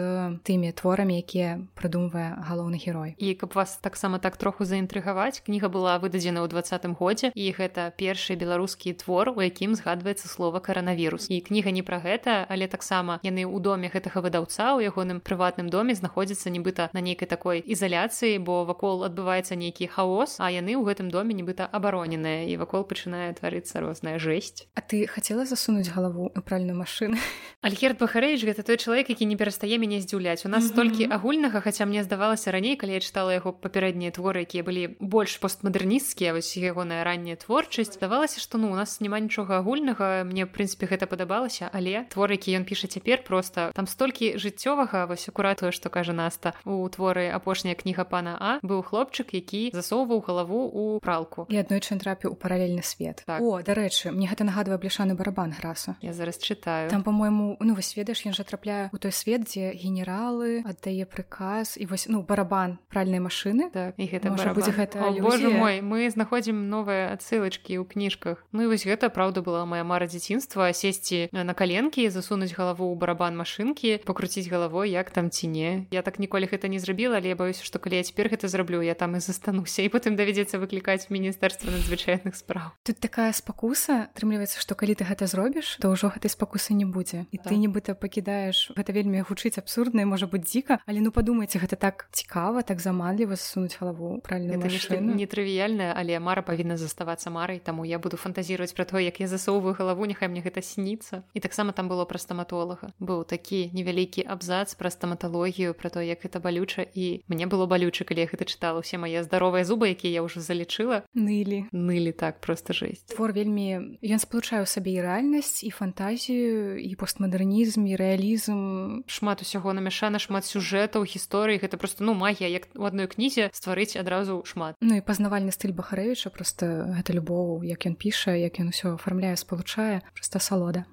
тымі творамі якія прыдумвае галоўны герой. І каб вас таксама так троху заінтрыгаваць кніга была выдадзена ў двадцатым годзе і гэта першы беларускі твор у якім згадваецца слова каранавірус і кніга не пра гэта але таксама яны ў доме гэтага выдаўца ў ягоным прыватным доме знаходзіцца нібыта на нейкай такой ізаляцыі бо вакол адбываецца нейкі хаос а яны ў гэтым доме нібыта абароненыя і вакол пачынае тварыцца розная жэсць ёсць А ты хацела засунуць галаву у пральную машыну Альгерт Бахарэйч гэта той чалавек які не перастае мяне здзіўляць у нас столькі агульнага хаця мне здавалася раней калі я чытала яго папярэднія творы якія былі больш постмадэрнісцкія вось ягоная ранняя творчасць давалася што ну у нас няма нічога агульнага мне прынцыпе гэта падабалася але творы які ён піша цяпер просто там столькі жыццёвага вось акурат тое што кажа наста у творы апошняя кніга пана а быў хлопчык які засоўваў галаву у пралку. І аднойчы трапіў у паралельны свет так. о дарэчы мне гэта нагадвае бляшаны барабан граса. Я зараз чытаю. Там по-мойму ну вось ведаеш ён жа трапляе у той свет дзе генералы аддае прыказ і вось ну барабан пральнай машыны. Так і гэта будзе гэта Боже мой мы знаходзім новыя адсылачкі ў кніжках. Ну і вось гэта праўда была моя мара дзяцінства сесці на каленкі засунуць галаву ў барабан машынкі пакруціць галавой як там ці не. Я так ніколі гэта не зрабіла але я баюся што калі я цяпер гэта зраблю я там і застануся і потым давядзецца выклікаць міністэрства надзвычайных спраў тут такая спакуса атрымліваецца што калі ты гэта зробіш то ўжо гэтай спакусы не будзе. І так. ты нібыта пакідаеш гэта вельмі гучыць абсурдна можа быць дзіка але ну падумайце гэта так цікава так заманліва засунуць галаву правильно нетрывіяльная але мара павінна заставацца марай таму я буду фантазіраваць пра то як я засоўваю галаву няхай мне гэта сніцца. І таксама там было пра стаматолага. Быў такі невялікі абзац пра стаматалогію пра то як гэта балюча і мне было балюча калі я гэта чытала. Усе мае здаровыя зубы якія я ўжо залічыла нылі нылі так просто жесть твор вельмі ён сплучае ў сабе і рэальнасць і фантазію і постмадэрнізм і рэалізм. Шмат усяго намяшана шмат сюжэтаў гісторыі гэта просто ну магія як у адной кнізе стварыць адразу шмат. Ну і пазнавальны стыль бахарэвіча просто гэта любоў як ён піша як ён усё афармляе спалучае. Просто салода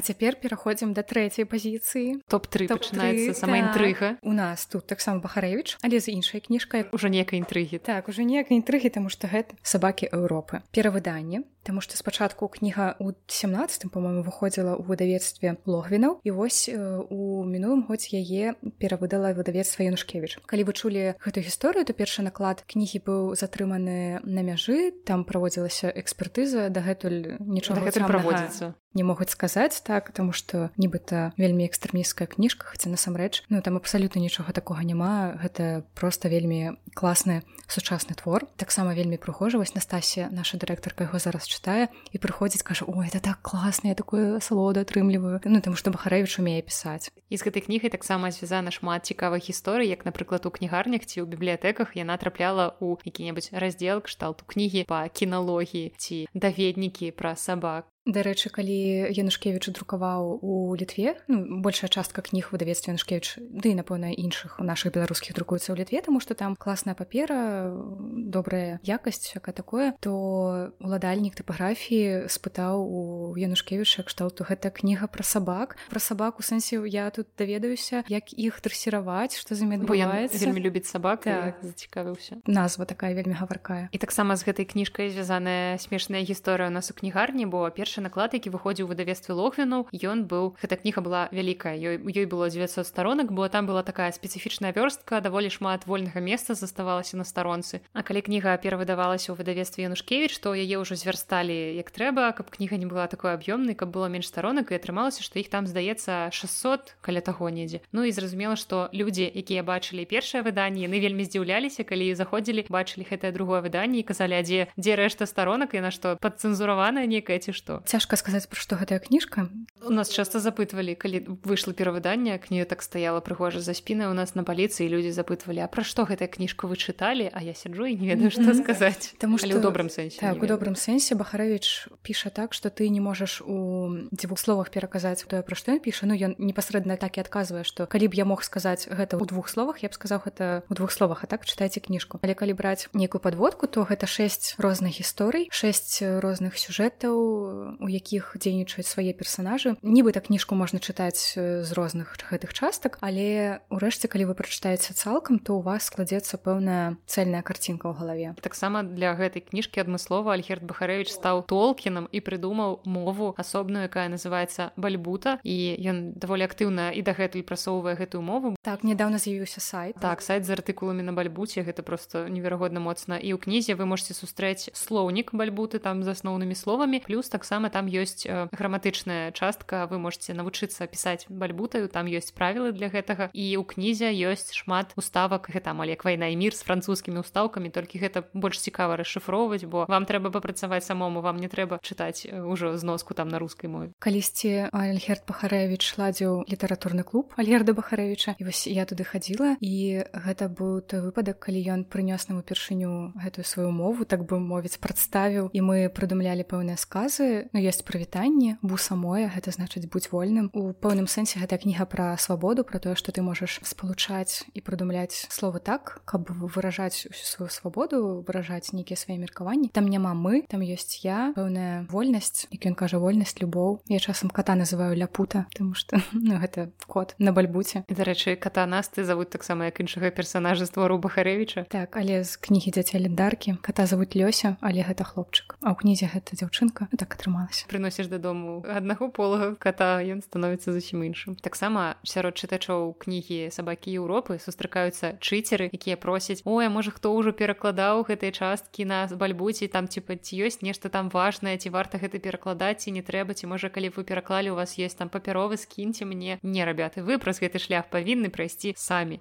А цяпер пераходзім да трэцяй пазіцыі топ-3 пачынаецца сама інтрыга у нас тут таксама бахарэвіч але з іншай кніжкай. Уже некай інтрыгі так уже некай інтрыгі таму што гэта сабакі Еўропы перавыданне Таму што спачатку кніга ў 17 по-моему выходзіла ў выдавецтве логвінаў і вось у мінулым годзе яе перавыдала выдавецтва Янушкевіч. Калі вы чулі гэту гісторыю то першы наклад кнігі быў затрыманы на мяжы там праводзілася экспертыза дагэтуль нічога гэтым праводзіцца. не могуць сказаць так тому что нібыта вельмі экстрэміская кніжка хаця насамрэч ну там абсалютна нічога такога няма. Гэта просто вельмі класны сучасны твор. Таксама вельмі прыгожавасць Настасія наша дырэктарка яго зараз чытае і прыходзіць кажа ой это так класна я такую салоду атрымліваю ну там што бахарэвіч умее пісаць. І з гэтай кнігай таксама звязана шмат цікавых гісторый як напрыклад у кнігарнях ці ў бібліятэках яна трапляла ў які-небудзь раздзел кшталту кнігі па кіналогіі ці даведнікі пра сабак Дарэчы, калі Янушкевіч друкаваў у літве ну, большая частка кніг выдавецтва Янушкевіч ды напэўна іншых у нашых беларускіх друкуецца ў літве, таму што там класная папера, добрая якасць яка такое, то уладальнік тыпаграфіі спытаў у Янушкевіча кшталту гэта кніга пра сабак. Пра сабак у сэнсе я тут даведаюся, як іх дрэсіраваць, што за адбываецца вельмі любіць сабак так. зацікавіўся. Назва такая вельмі гаваркая. І таксама з гэтай кніжкай звязаная смешная гісторыя у нас у кнігарні, бо перш першы наклад які выходзіў выдавецтве логвінаў. Ён быў гэта кніга была вялікая ёй ёй было 900 старонак бо там была такая спецыфічная вёрстка даволі шмат вольнага месца заставалася на старонцы. А калі кніга перавыдавалася ў выдавецтве янушкевич то яе ўжо звярсталі як трэба каб кніга не была такой аб'ёмнай каб было менш старонак і атрымалася што іх там здаецца 600 каля таго недзе. Ну і зразумела што людзі якія бачылі першае выданне яны вельмі здзіўляліся калі заходзілі бачылі гэтае другое выданне казалі адзе дзе рэшта старонак і на што падцэнзураваная некая ці што цяжка сказаць пра што гэтая кніжка. У нас часто запытвалі калі выйшла перавыданне кніга так стаяла прыгожа за спінай у нас на паліцыі людзі запытвалі А пра што гэтая кніжка вы чыталі? А я сяджу і не ведаю што сказаць. Таму што у добрым сэнсе так, у добрым сэнсе бахарэвіч піша так што ты не можаш у дзвюх словах пераказаць тое пра што ён піша. Ну ён непасрэдна так і адказвае што калі б я мог сказаць гэта ў двух словах я б сказаў гэта у двух словах а так чытайце кніжку. Але калі браць нейкую падводку то гэта шэсць розных гісторый шэсць розных сюжэтаў у якіх дзейнічаюць свае персонажы нібыта кніжку можна чытаць з розных гэтых частак але урэшце калі вы прачытаеце цалкам то у вас складзецца пэўная цельная карцінка ў галаве. Таксама для гэтай кніжкі адмыслова альгерт бахарэвич стаў толкінам і прыдумаў мову асобную якая называется бальбута і ён даволі актыўна і дагэтуль прасоўвае гэтую мову. Так нядаўна з'явіўся сайт. Так сайт з артыкуламі на бальбуце гэта просто неверагодна моцна. І ў кнізе вы можете сустрэць слоўнік бальбуты там з асноўнымі словамі плюс таксама таксама там ёсць граматычная частка. Вы можете навучыцца пісаць бальбутаю там ёсць правілы для гэтага. І у кнізе ёсць шмат уставак гэта амаль як вайна і мір з французскімі устаўкамі толькі гэта больш цікава расшыфроўваць бо вам трэба папрацаваць самому вам не трэба чытаць ўжо зноску там на рускай мове калісьці альгерт бахарэвич ладзіў літаратурны клуб альгерда бахарэвича і вось я туды хадзіла і гэта быў той выпадак калі ён прынёс нам упершыню гэтую сваю мову так бы мовіць прадставіў. І мы прыдумлялі пэўныя сказы ну ёсць прывітанне бу самое гэта значыць будь вольным у пэўным сэнсе гэта кніга пра свабоду про тое што ты можаш спалучаць і прыдумляць словы так каб выражаць усю сваю свабоду выражаць нейкія свае меркаванні там няма мы там ёсць я пэўная вольнасць як ён кажа вольнасць любоў я часам кота называю ляпута тому что ну, гэта кот на бальбуце дарэчы ката нас ты завуць таксама як іншага персонажа створу бахарэвича так але з кнігі дзяцей ліндаркі кота завуць лёся але гэта хлопчык. А ў кнізе гэта дзяўчынка. Ну, так атрымалася прыносіш дадому аднаго полага кота ён становіцца зусім іншым. Таксама сярод чытачоў кнігі сабакі Еўропы сустракаюцца чыцеры якія просяць ой можа хто ўжо перакладаў гэтай часткі на бальбуці там типа ці ёсць нешта там важнае ці варта гэта перакладаць ці не трэба ці можа калі вы пераклалі у вас есть там папяровы скіньце мне не рабяты вы праз гэты шлях павінны прайсці самі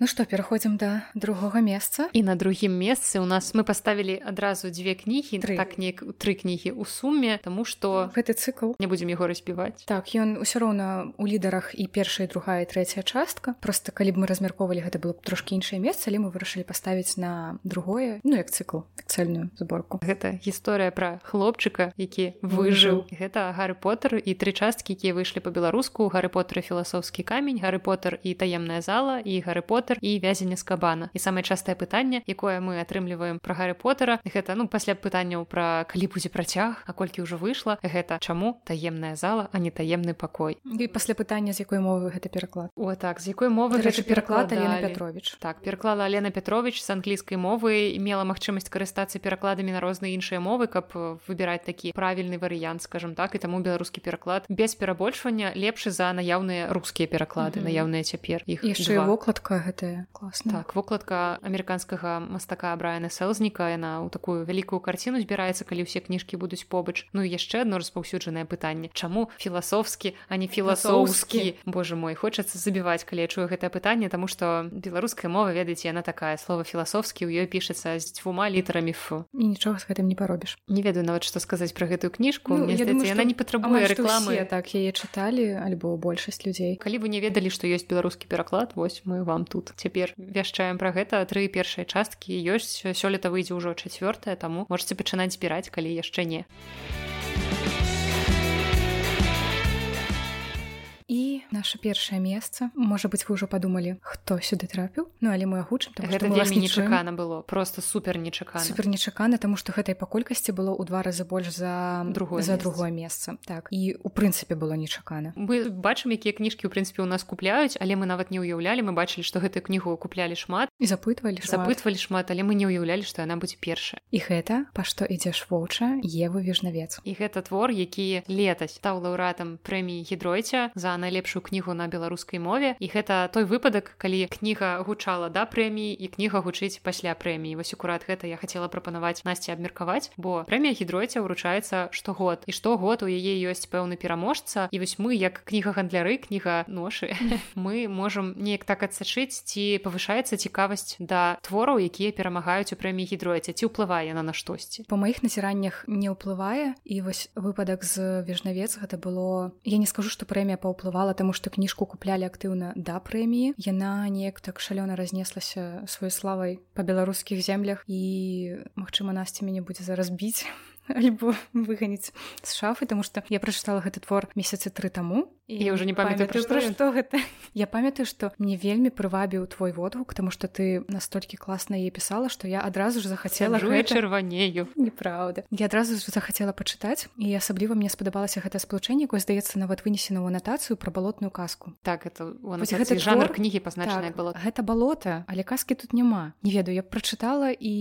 Ну што пераходзім да другога месца і на другім месцы у нас мы паставілі адразу дзве кнігі тры. так неяк тры кнігі ў суме тому што гэты цыкл не будзем яго разбіваць так ён усё роўна у лідарах і першая другая трэцяя частка. Просто калі б мы размяркоўвалі гэта было б трошки іншае месца але мы вырашылі паставіць на другое ну як цыкл цельную зборку гэта гісторыя пра хлопчыка які выжыў. Гэта гары поттер і тры часткі якія выйшлі па-беларуску. Гары поттер філасофскі камень гары поттер і таемная зала і гары поттер поттер і вязень з кабана. І самае частае пытанне якое мы атрымліваем пра гары поттера гэта ну пасля пытанняў пра калі будзе працяг а колькі ўжо выйшла гэта чаму таемная зала а не таемны пакой. І пасля пытання з якой мовы гэта пераклад. О так з якой мовы рэчы пераклад Алена Петрович так пераклала Алена Петрович з англійскай мовы мела магчымасць карыстацца перакладамі на розныя іншыя мовы каб выбіраць такі правільны варыянт скажем так і таму беларускі пераклад без перабольшвання лепшы за наяўныя рускія пераклады mm -hmm. наяўныя цяпер іх яшчэ вокладка гэта гэтая класна так вокладка амерыканскага мастака брайана селзніка яна ў такую вялікую карціну збіраецца калі ўсе кніжкі будуць побач. Ну яшчэ одно распаўсюджанае пытанне. Чаму філасофскі а не філасофскі. Боже мой хочацца забіваць калі я чую гэтае пытанне тому что беларуская мова ведаеце яна такая слова філасофскі ў ёй пішацца з дзвюма літарамі фу і нічога з гэтым не паробіш. Не ведаю нават што сказаць пра гэтую кніжку. Ну, думаю, яна не патрабуе рэкламы. так яе чыталі альбо большасць людзей. Калі вы не ведалі што ёсць беларускі пераклад вось мы вам тут цяпер вяшчаем пра гэта тры першыя часткі ёсць сёлета выйдзе ўжо чацвёртая таму можете пачынаць збіраць калі яшчэ не. і наше першае месца можа быть вы ўжо подумалі хто сюды трапіў Ну але мы агучым вельмі нечакана было просто супер нечакана супер нечакана тому что гэтай па колькасці было ў два разы больш за другое за другое месца так і у прынцыпе было нечакана мы бачым якія кніжкі у прынцыпе у нас купляюць але мы нават не ўяўлялі мы бачылі што гэтую кнігу куплялі шмат. І запытвалі запытвалі шмат але мы не ўяўлялі што яна будзе першая. І гэта па што ідзеш воўча евы вежнавец і гэта твор які летась стаў лаўратам прэміі гідройця за найлепшую кнігу на беларускай мове і гэта той выпадак калі кніга гучала да прэміі і кніга гучыць пасля прэміі. Вось акурат гэта я хацела прапанаваць насці абмеркаваць бо прэмія гідройця ўручаецца штогод. І штогод у яе ёсць пэўны пераможца і вось мы як кніга гандляры кніга ношы мы можам неяк так адсачыць ці павышаецца цікавасць да твораў якія перамагаюць у прэміі гідройця ці ўплывае на на штосьці. По маіх назіраннях не ўплывае і вось выпадак з вежнавец гэта было я не скажу што прэмія паўплывае ўплывала таму што кніжку куплялі актыўна да прэміі яна неяк так шалёна разнеслася сваёй славай па беларускіх землях. І магчыма насці мяне будзе зараз біць альбо выганіць з шафы тому что я прачытала гэты твор месяцы тры таму і я уже не памятаю пра што гэта я памятаю што мне вельмі прывабіў твой водгук тому что ты настолькі класна яе пісала што я адразу ж захацела чырванею неправда. Я адразу ж захацела пачытаць і асабліва мне спадабалася гэта спалучэнне якое здаецца нават вынесена ў анатацыю пра балотную казку так это гэта жанр твор... кнігі пазначаная так, было гэта балота але казкі тут няма не ведаю я прачытала і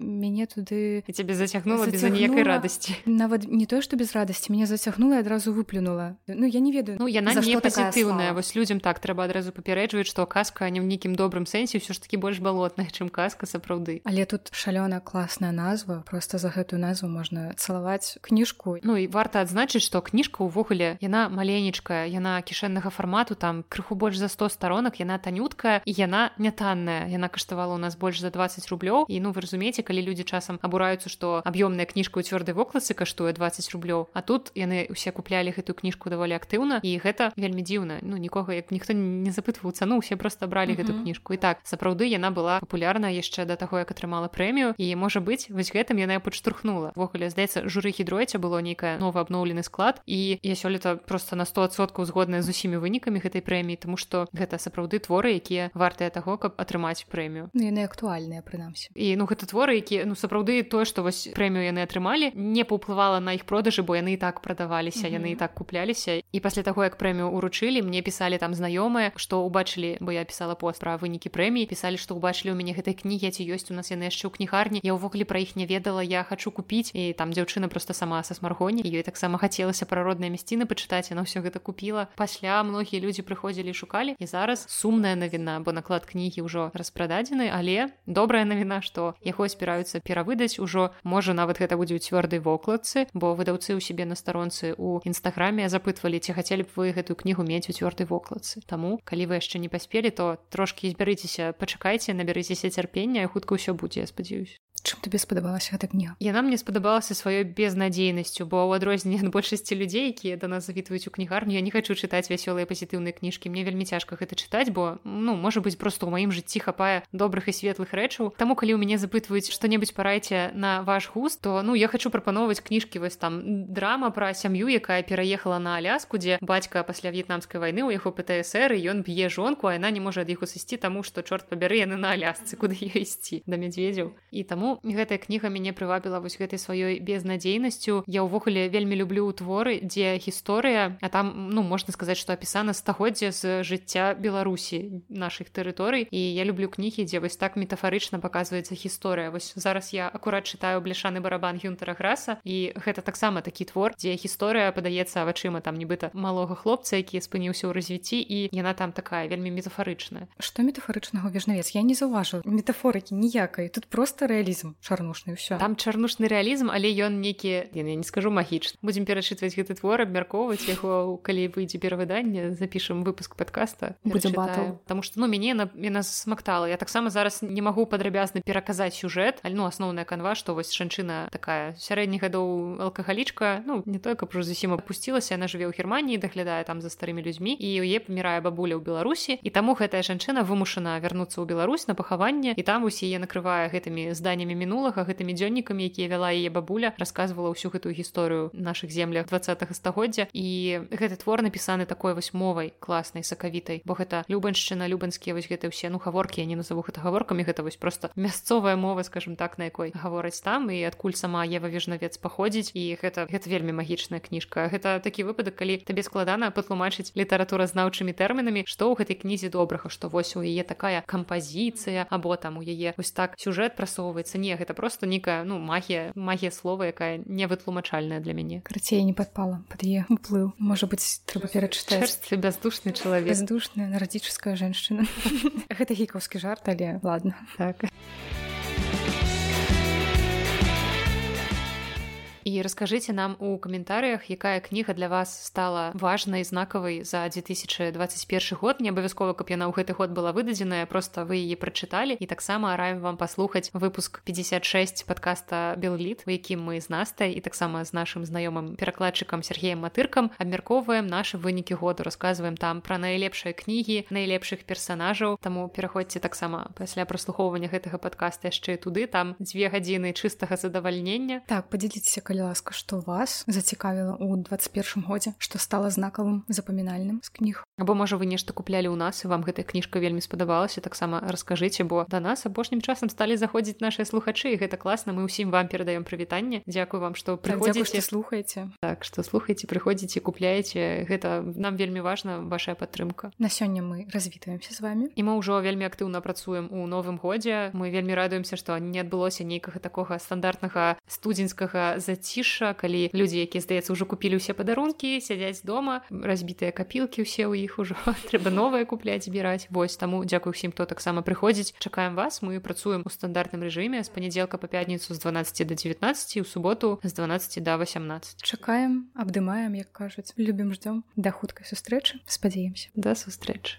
мяне туды цябе зацягнула без ніякай радасці нават не тое што без радасці мяне зацягнула адразу выплюнула. Ну я не ведаю ведаю Ну яна не пазітыўная вось людзям так трэба адразу папярэджваць што казка не ў нейкім добрым сэнсе ўсё ж таки больш балотная чым казка сапраўды але тут шалёна класная назва. Просто за гэтую назву можна цалаваць кніжку. Ну і варта адзначыць што кніжка ўвогуле яна маленечкая яна кішэннага фармату там крыху больш за 100 старонак яна танюткая і яна не танная яна каштавала у нас больш за 20 рублёў. І ну вы разумееце калі людзі часам абураюцца што аб'ёмная кніжка ў цвёрдай вокласы каштуе 20 рублёў а тут яны усе куплялі гэтую кніжку даволі актыўна і гэта вельмі дзіўна. Ну нікога як ніхто не запытваюцца ну усе просто бралі mm -hmm. гэту кніжку. І так сапраўды яна была папулярна яшчэ да таго як атрымала прэмію. І можа быць вось гэтым яна падштурхнула. Ввогуле здаецца журы хідройця было нейкае новы абноўлены склад. І я сёлета просто на 100соткаў згодная з усімі вынікамі гэтай прэміі тому что гэта сапраўды творы якія вартыя таго каб атрымаць прэмію. Ну, яны актуальныя прынамсі. І ну гэта творы які ну сапраўды тое што вось прэмію яны атрымалі не паўплывала на іх продажы бо яны і так прадаваліся mm -hmm. яны і так купляліся. І пасля таго як прэмію уручылі мне пісалі там знаёмыя што ўбачылі бо я пісала пост пра вынікі прэміі пісалі што ўбачылі ў мяне гэтай кнігі ці ёсць у нас яны яшчэ ў кнігарні. Я ўвогуле пра іх не ведала я хочу купіць. І там дзяўчына просто сама са смаргоні ёй таксама хацелася прародныя мясціны пачытаць яна ўсё гэта купіла. Пасля многія людзі прыходзілі шукалі і зараз сумная навіна бо наклад кнігі ўжо распрададзены але добрая навіна што яго спіраюцца перавыдаць. Ужо можа нават гэта будзе ў цвёрдай вокладцы бо выдаўцы ў сябе на старонцы у нстаграме запытвалі ці хацелі б вы гэтую кнігу мець у цвёрдай вокладцы Таму калі вы яшчэ не паспелі то трошкі збярыцеся пачакайце набярыцеся цярпення хутка ўсё будзе я спадзяюсь чым табе спадабалася гэта дня яна мне спадабалася сваёй безнадзейнасцю бо ў адрозненне ад большасці людзей якія да нас завітваюць у кнігарню я не хочу чытаць вясёлыя пазітыўныя кніжкі мне вельмі цяжка гэта чытаць бо ну можа быць просто ў маім жыцці хапае добрых і светлых рэчаў таму калі ў мяне запытваюць што-небудзь парайце на ваш густ то ну я хочу прапановваць кніжкі вось там драма пра сям'ю якая пераехала на аляску дзе бацька пасля в'етнамскай вайны у яго птср і ён б'е жонку а яна не можа ад іх усысці таму што чорт пабяры яны на алясцы куды ісці да мядзведзяў і таму гэтая кніга мяне прывабіла вось гэтай сваёй безнадзейнасцю я ўвогуле вельмі люблю творы дзе гісторыя а там ну можна сказаць што апісана стагоддзя з жыцця беларусі наших тэрыторый і я люблю кнігі дзе вось так метафарычна паказваецца гісторыя вось зараз я акурат чытаю бляшаны барабан гюнтера граса і гэта таксама такі твор дзе гісторыя падаецца вачыма там нібыта малога хлопца які спыніўся ў развіцці і яна там такая вельмі метафарычная. Што метафарычнага вежнавец я не заўважыў метафорыкі ніякай. Тут просто рэалізм чарнушны ўсё там чарнушны рэалізм але ён некі я не скажу магічна будзем перачытваць гэты твор абмяркоўваць яго калі выйдзе перавыданне запішам выпуск подкаста Таму што ну мяне яна смактала я таксама зараз не магу падрабязна пераказаць сюжэт аль ну асноўная канва што вось жанчына такая сярэдніх гадоў алкагалічка ну не той каб ужо зусім опусцілася яна жыве ў германії даглядае там за старымі людзьмі і яе памірае бабуля ў беларусі і таму гэтая жанчына вымушана вярнуцца ў Беларусь на пахаванне і там усе яе накрывае гэтымі зданнямі мінулага гэтымі дзённікамі якія вяла яе бабуля рассказывала ўсю гэтую гісторыю наших землях два стагоддзя. І гэты твор напісаны такой вось мовай класнай сакавітай бо гэта любаншчына любанскія вось гэты ўсе ну гаворкі я не назову гэта гаворкамі гэта вось просто мясцовая мова скажем так на якой гавораць там і адкуль сама ева вежнавец паходзіць. І гэта гэта вельмі магічная кніжка. Гэта такі выпадак калі табе складана патлумачыць літаратуразнаўчымі тэрмінамі што ў гэтай кнізе добрага што вось у яе такая кампазіцыя або там у яе вось так сюжэт прасоўваецца не гэта просто некая ну магія магія слова якая невытлумачальная для мяне карацей не падпала под е уплыў можа быть трэба перачытаць бяздушны чалавек бездушная нарадзічская женщина. Гэта гікаўскі жарт але ладно. Так. а і раскажыце нам у каментарыях якая кніга для вас стала важнай знакавай за 2021 год. Не абавязкова каб яна ў гэты год была выдадзеная просто вы яе прачыталі. І таксама раем вам паслухаць выпуск 56 подкаста белліт у якім мы з настай і таксама з нашим знаёмым перакладчыкам Сергеем матыркам абмяркоўваем нашы вынікі году рассказываем там пра найлепшыя кнігі найлепшых персонажаў таму пераходзьце таксама пасля праслухоўвання гэтага подкаста яшчэ туды там дзве гадзіны чыстага задавальнення. Так подзяліцеся калі калі ласка што вас зацікавіла ў 21 годзе што стала знакавым запамінальным з кніг або можа вы нешта куплялі ў нас і вам гэтая кніжка вельмі спадабалася таксама раскажыце бо да нас апошнім часам сталі заходзіць нашыя слухачы і гэта класна мы ўсім вам перадаем прывітанне. Дякую вам што прыходзіце. слухаеце. Так што слухайце прыходзіце купляеце. Гэта нам вельмі важна ваша падтрымка. На сёння мы развітваемся з вами і мы ўжо вельмі актыўна працуем у новым годзе. Мы вельмі радуемся што не адбылося нейкага такога стандартнага студзеньскага заця ціша калі людзі якія здаецца ўжо купілі ўсе падарункі сядзяць дома разбітыя капілкі ўсе ў іх ужо трэба новае купляць збіраць вось таму дзякую усім хто таксама прыходзіць чакаем вас мы працуем у стандартным рэжыме з панядзелка па пятніцу з 12 до 19 у суботу з 12 до 18 чакаем абдымаем як кажуць. Любім ждём. Да хуткай сустрэчы. Спадзяемся. Да сустрэчы.